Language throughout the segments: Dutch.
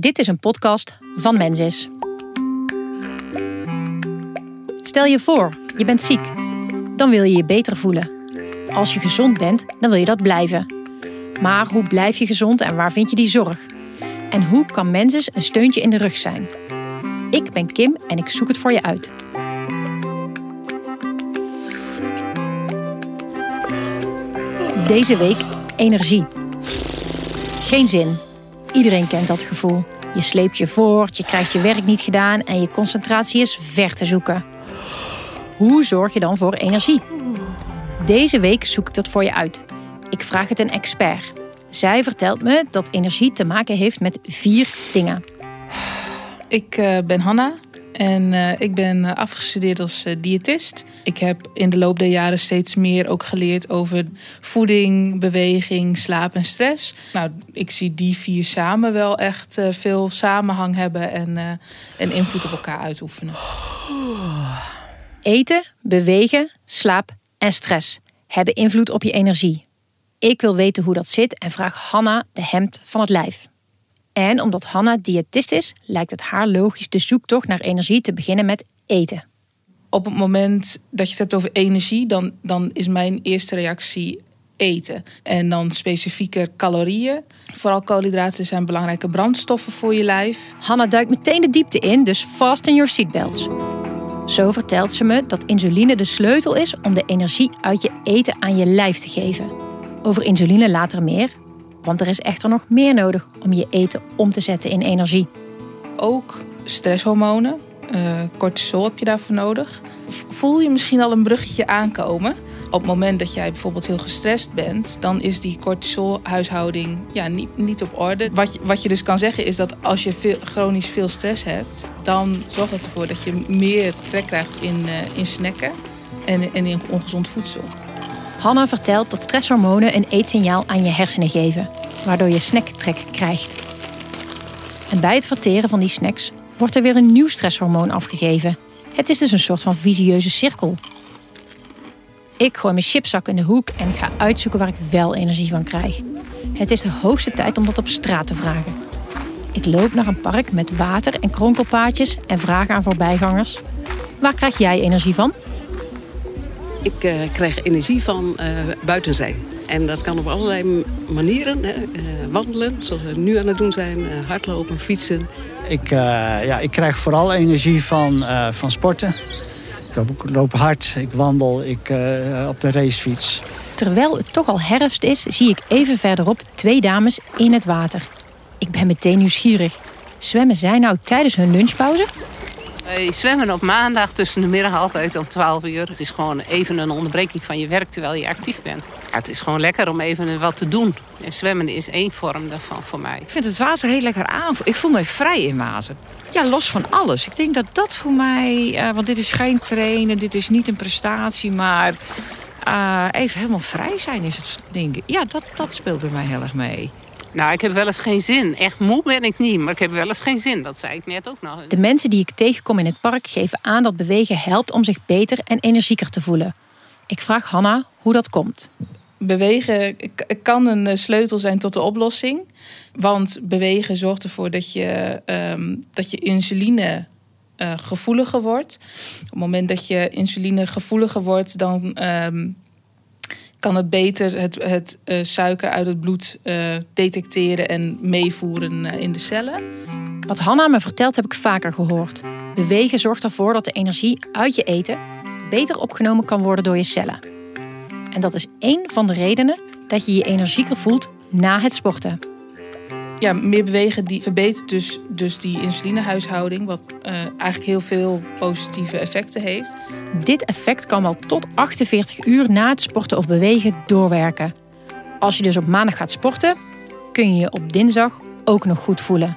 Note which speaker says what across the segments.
Speaker 1: Dit is een podcast van Mensis. Stel je voor, je bent ziek. Dan wil je je beter voelen. Als je gezond bent, dan wil je dat blijven. Maar hoe blijf je gezond en waar vind je die zorg? En hoe kan Mensis een steuntje in de rug zijn? Ik ben Kim en ik zoek het voor je uit. Deze week energie. Geen zin. Iedereen kent dat gevoel. Je sleept je voort, je krijgt je werk niet gedaan en je concentratie is ver te zoeken. Hoe zorg je dan voor energie? Deze week zoek ik dat voor je uit. Ik vraag het een expert. Zij vertelt me dat energie te maken heeft met vier dingen.
Speaker 2: Ik uh, ben Hanna en uh, ik ben uh, afgestudeerd als diëtist. Ik heb in de loop der jaren steeds meer ook geleerd over voeding, beweging, slaap en stress. Nou, ik zie die vier samen wel echt veel samenhang hebben en, en invloed op elkaar uitoefenen.
Speaker 1: Eten, bewegen, slaap en stress hebben invloed op je energie. Ik wil weten hoe dat zit en vraag Hanna de hemd van het lijf. En omdat Hanna diëtist is, lijkt het haar logisch de zoektocht naar energie te beginnen met eten.
Speaker 2: Op het moment dat je het hebt over energie, dan, dan is mijn eerste reactie eten. En dan specifieker calorieën. Vooral koolhydraten zijn belangrijke brandstoffen voor je lijf.
Speaker 1: Hanna duikt meteen de diepte in, dus fasten your seatbelts. Zo vertelt ze me dat insuline de sleutel is om de energie uit je eten aan je lijf te geven. Over insuline later meer, want er is echter nog meer nodig om je eten om te zetten in energie.
Speaker 2: Ook stresshormonen, uh, cortisol heb je daarvoor nodig. Voel je misschien al een bruggetje aankomen? Op het moment dat jij bijvoorbeeld heel gestrest bent, dan is die cortisolhuishouding ja, niet, niet op orde. Wat je, wat je dus kan zeggen is dat als je veel, chronisch veel stress hebt, dan zorgt dat ervoor dat je meer trek krijgt in, uh, in snacken en, en in ongezond voedsel.
Speaker 1: Hanna vertelt dat stresshormonen een eetsignaal aan je hersenen geven, waardoor je snacktrek krijgt. En bij het verteren van die snacks wordt er weer een nieuw stresshormoon afgegeven. Het is dus een soort van visieuze cirkel. Ik gooi mijn chipzak in de hoek en ga uitzoeken waar ik wel energie van krijg. Het is de hoogste tijd om dat op straat te vragen. Ik loop naar een park met water en kronkelpaadjes en vraag aan voorbijgangers: Waar krijg jij energie van?
Speaker 3: Ik uh, krijg energie van uh, buiten zijn. En dat kan op allerlei manieren. Hè. Uh, wandelen, zoals we nu aan het doen zijn. hardlopen, fietsen.
Speaker 4: Ik, ja, ik krijg vooral energie van, van sporten. Ik loop, loop, hard, ik wandel, ik op de racefiets.
Speaker 1: Terwijl het toch al herfst is, zie ik even verderop twee dames in het water. Ik ben meteen nieuwsgierig. Zwemmen zij nou tijdens hun lunchpauze?
Speaker 5: Wij zwemmen op maandag tussen de middag altijd om 12 uur. Het is gewoon even een onderbreking van je werk terwijl je actief bent. Het is gewoon lekker om even wat te doen. En zwemmen is één vorm daarvan voor mij.
Speaker 6: Ik vind het water heel lekker aan. Ik voel me vrij in water. Ja, los van alles. Ik denk dat dat voor mij... Uh, want dit is geen trainen, dit is niet een prestatie, maar... Uh, even helemaal vrij zijn is het, denk. Ja, dat, dat speelt bij mij heel erg mee.
Speaker 5: Nou, ik heb wel eens geen zin. Echt moe ben ik niet, maar ik heb wel eens geen zin. Dat zei ik net ook nog.
Speaker 1: De mensen die ik tegenkom in het park geven aan dat bewegen helpt om zich beter en energieker te voelen. Ik vraag Hanna hoe dat komt.
Speaker 2: Bewegen kan een eh, sleutel zijn tot de oplossing. Want bewegen zorgt ervoor dat je, um, dat je insuline uh, gevoeliger wordt. Op het moment dat je insuline gevoeliger wordt, dan um, kan het beter het, het uh, suiker uit het bloed uh, detecteren en meevoeren uh, in de cellen.
Speaker 1: Wat Hanna me vertelt heb ik vaker gehoord. Bewegen zorgt ervoor dat de energie uit je eten beter opgenomen kan worden door je cellen. En dat is één van de redenen dat je je energieker voelt na het sporten
Speaker 2: ja, meer bewegen die verbetert dus, dus die insulinehuishouding, wat uh, eigenlijk heel veel positieve effecten heeft.
Speaker 1: Dit effect kan wel tot 48 uur na het sporten of bewegen doorwerken. Als je dus op maandag gaat sporten, kun je je op dinsdag ook nog goed voelen.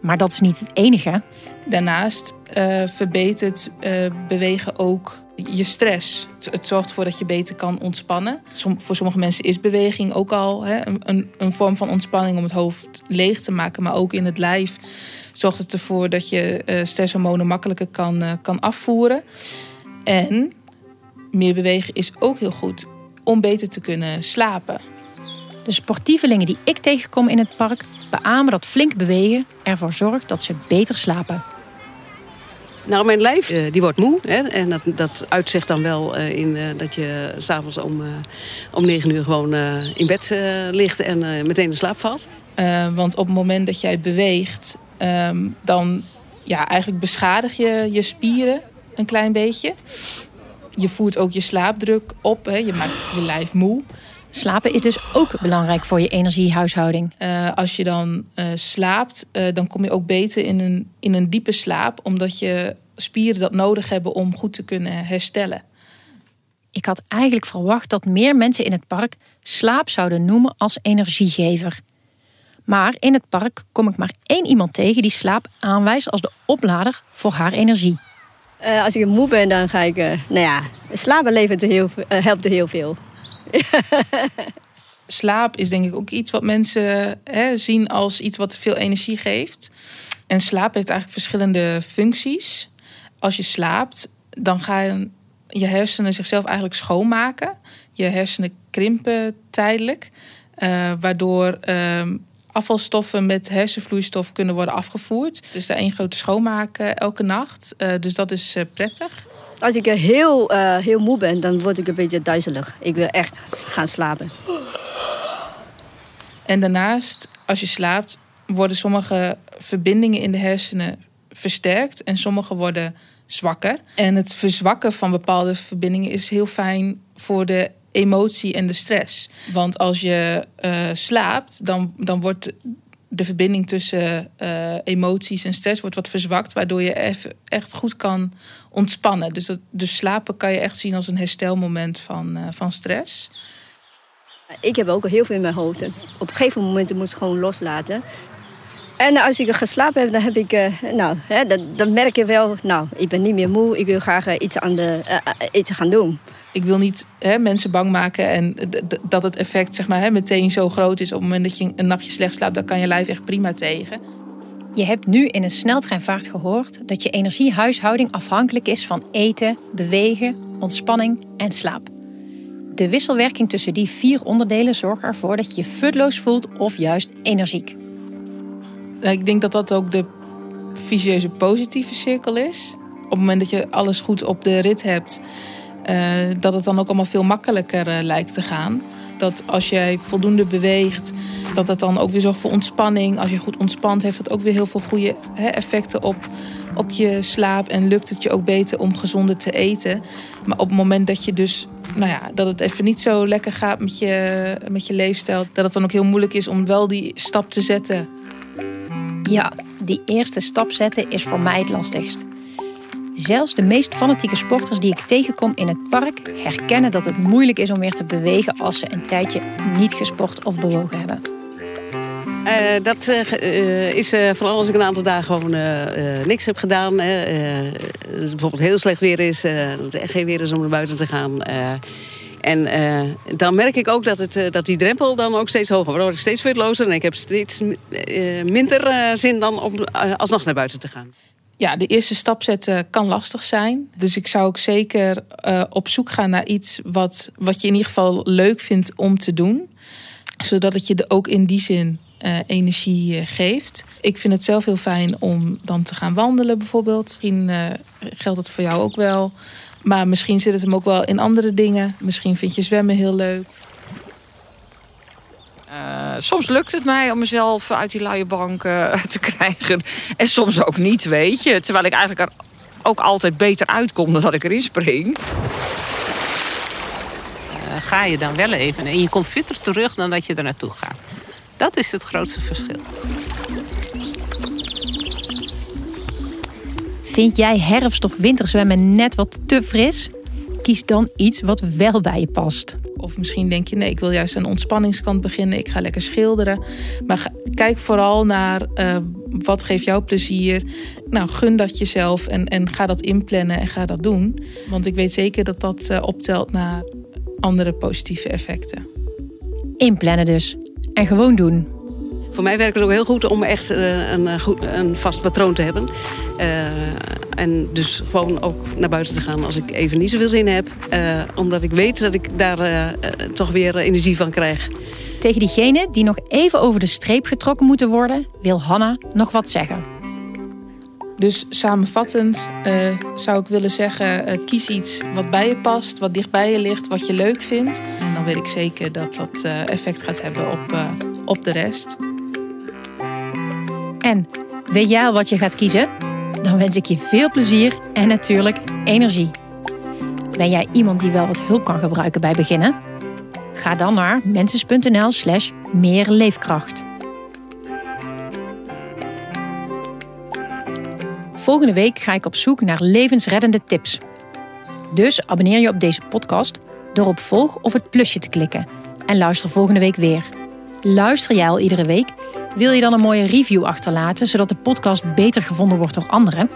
Speaker 1: Maar dat is niet het enige.
Speaker 2: Daarnaast uh, verbetert uh, bewegen ook je stress. Het zorgt ervoor dat je beter kan ontspannen. voor sommige mensen is beweging ook al hè, een, een vorm van ontspanning om het hoofd leeg te maken. Maar ook in het lijf zorgt het ervoor dat je uh, stresshormonen makkelijker kan, uh, kan afvoeren. En meer bewegen is ook heel goed om beter te kunnen slapen.
Speaker 1: De sportievelingen die ik tegenkom in het park beamen dat flink bewegen ervoor zorgt dat ze beter slapen.
Speaker 3: Nou, mijn lijf eh, die wordt moe. Hè, en dat, dat uitzicht dan wel eh, in eh, dat je s'avonds om, om negen uur gewoon in bed ligt en meteen in slaap valt.
Speaker 2: want op het moment dat jij beweegt, ehm, dan ja, eigenlijk beschadig je je spieren een klein beetje. Je voert ook je slaapdruk op. Hè, je maakt je lijf moe.
Speaker 1: Slapen is dus ook belangrijk voor je energiehuishouding.
Speaker 2: Uh, als je dan uh, slaapt, uh, dan kom je ook beter in een, in een diepe slaap, omdat je spieren dat nodig hebben om goed te kunnen herstellen.
Speaker 1: Ik had eigenlijk verwacht dat meer mensen in het park slaap zouden noemen als energiegever. Maar in het park kom ik maar één iemand tegen die slaap aanwijst als de oplader voor haar energie.
Speaker 7: als ik moe ben, dan ga ik. nou ja, slapen levert heel, helpt er heel veel.
Speaker 2: Slaap is denk ik ook iets wat mensen hè, zien als iets wat veel energie geeft. En slaap heeft eigenlijk verschillende functies. Als je slaapt, dan gaan je hersenen zichzelf eigenlijk schoonmaken. Je hersenen krimpen tijdelijk. Uh, waardoor uh, afvalstoffen met hersenvloeistof kunnen worden afgevoerd. Dus daar één grote schoonmaak elke nacht. Uh, dus dat is prettig.
Speaker 7: Als ik heel, uh, heel moe ben, dan word ik een beetje duizelig. Ik wil echt gaan slapen.
Speaker 2: En daarnaast, als je slaapt, worden sommige verbindingen in de hersenen versterkt en sommige worden zwakker. En het verzwakken van bepaalde verbindingen is heel fijn voor de emotie en de stress. Want als je uh, slaapt, dan, dan wordt de verbinding tussen uh, emoties en stress wordt wat verzwakt, waardoor je even echt goed kan ontspannen. Dus, dat, dus slapen kan je echt zien als een herstelmoment van, uh, van stress.
Speaker 7: Ik heb ook heel veel in mijn hoofd. Op een gegeven moment moet ik gewoon loslaten. En als ik geslapen heb, dan heb ik, uh, nou, hè, dan, dan merk je wel, nou, ik ben niet meer moe. Ik wil graag iets, aan de, iets gaan doen
Speaker 2: ik wil niet hè, mensen bang maken en dat het effect zeg maar, hè, meteen zo groot is. Op het moment dat je een nachtje slecht slaapt, dan kan je lijf echt prima tegen.
Speaker 1: Je hebt nu in een sneltreinvaart gehoord dat je energiehuishouding afhankelijk is van eten, bewegen, ontspanning en slaap. De wisselwerking tussen die vier onderdelen zorgt ervoor dat je je futloos voelt of juist energiek.
Speaker 2: Ik denk dat dat ook de vicieuze positieve cirkel is. Op het moment dat je alles goed op de rit hebt, uh, dat het dan ook allemaal veel makkelijker uh, lijkt te gaan. Dat als jij voldoende beweegt, dat het dan ook weer zorgt voor ontspanning. Als je goed ontspant, heeft dat ook weer heel veel goede effecten op, op je slaap. En lukt het je ook beter om gezonder te eten. Maar op het moment dat je dus nou ja, dat het even niet zo lekker gaat met je, met je leefstijl, dat het dan ook heel moeilijk is om wel die stap te zetten.
Speaker 1: Ja, die eerste stap zetten is voor mij het lastigst. Zelfs de meest fanatieke sporters die ik tegenkom in het park herkennen dat het moeilijk is om weer te bewegen als ze een tijdje niet gesport of bewogen hebben.
Speaker 3: Uh, dat uh, is vooral als ik een aantal dagen gewoon niks heb gedaan. bijvoorbeeld heel slecht weer is, dat het echt geen weer is om naar buiten te gaan. En dan merk ik ook dat, het, dat die drempel dan ook steeds hoger wordt. Waardoor ik steeds fitlozer en ik heb steeds minder zin dan om alsnog naar buiten te gaan
Speaker 2: ja, de eerste stap zetten kan lastig zijn. Dus ik zou ook zeker op zoek gaan naar iets wat, wat je in ieder geval leuk vindt om te doen. Zodat het je ook in die zin energie geeft. Ik vind het zelf heel fijn om dan te gaan wandelen bijvoorbeeld. Misschien geldt het voor jou ook wel. Maar misschien zit het hem ook wel in andere dingen. Misschien vind je zwemmen heel leuk.
Speaker 6: Uh, soms lukt het mij om mezelf uit die luie bank uh, te krijgen. En soms ook niet, weet je. Terwijl ik eigenlijk er ook altijd beter uitkom dan dat ik erin spring. Uh,
Speaker 5: ga je dan wel even en je komt fitter terug dan dat je er naartoe gaat. Dat is het grootste verschil.
Speaker 1: Vind jij herfst- of winterzwemmen net wat te fris? Kies dan iets wat wel bij je past.
Speaker 2: Of misschien denk je, nee, ik wil juist aan de ontspanningskant beginnen. Ik ga lekker schilderen. Maar kijk vooral naar uh, wat geeft jou plezier. Nou, gun dat jezelf en, en ga dat inplannen en ga dat doen. Want ik weet zeker dat dat uh, optelt naar andere positieve effecten.
Speaker 1: Inplannen dus. En gewoon doen.
Speaker 3: Voor mij werkt het ook heel goed om echt eh, een, eh, goed, een vast patroon te hebben. Eh, en dus gewoon ook naar buiten te gaan als ik even niet zoveel zin heb. Eh, omdat ik weet dat ik daar toch weer energie van krijg.
Speaker 1: Tegen diegenen die nog even over de streep getrokken moeten worden, wil Hanna nog wat zeggen.
Speaker 2: Dus samenvattend eh, zou ik willen zeggen: kies iets wat bij je past, wat dicht bij je ligt, wat je leuk vindt. En dan weet ik zeker dat dat effect gaat hebben op, op de rest.
Speaker 1: En weet jij al wat je gaat kiezen? Dan wens ik je veel plezier en natuurlijk energie. Ben jij iemand die wel wat hulp kan gebruiken bij beginnen? Ga dan naar mensis.nl slash meer leefkracht. Volgende week ga ik op zoek naar levensreddende tips. Dus abonneer je op deze podcast door op volg of het plusje te klikken. En luister volgende week weer. Luister jij al iedere week? Wil je dan een mooie review achterlaten zodat de podcast beter gevonden wordt door anderen?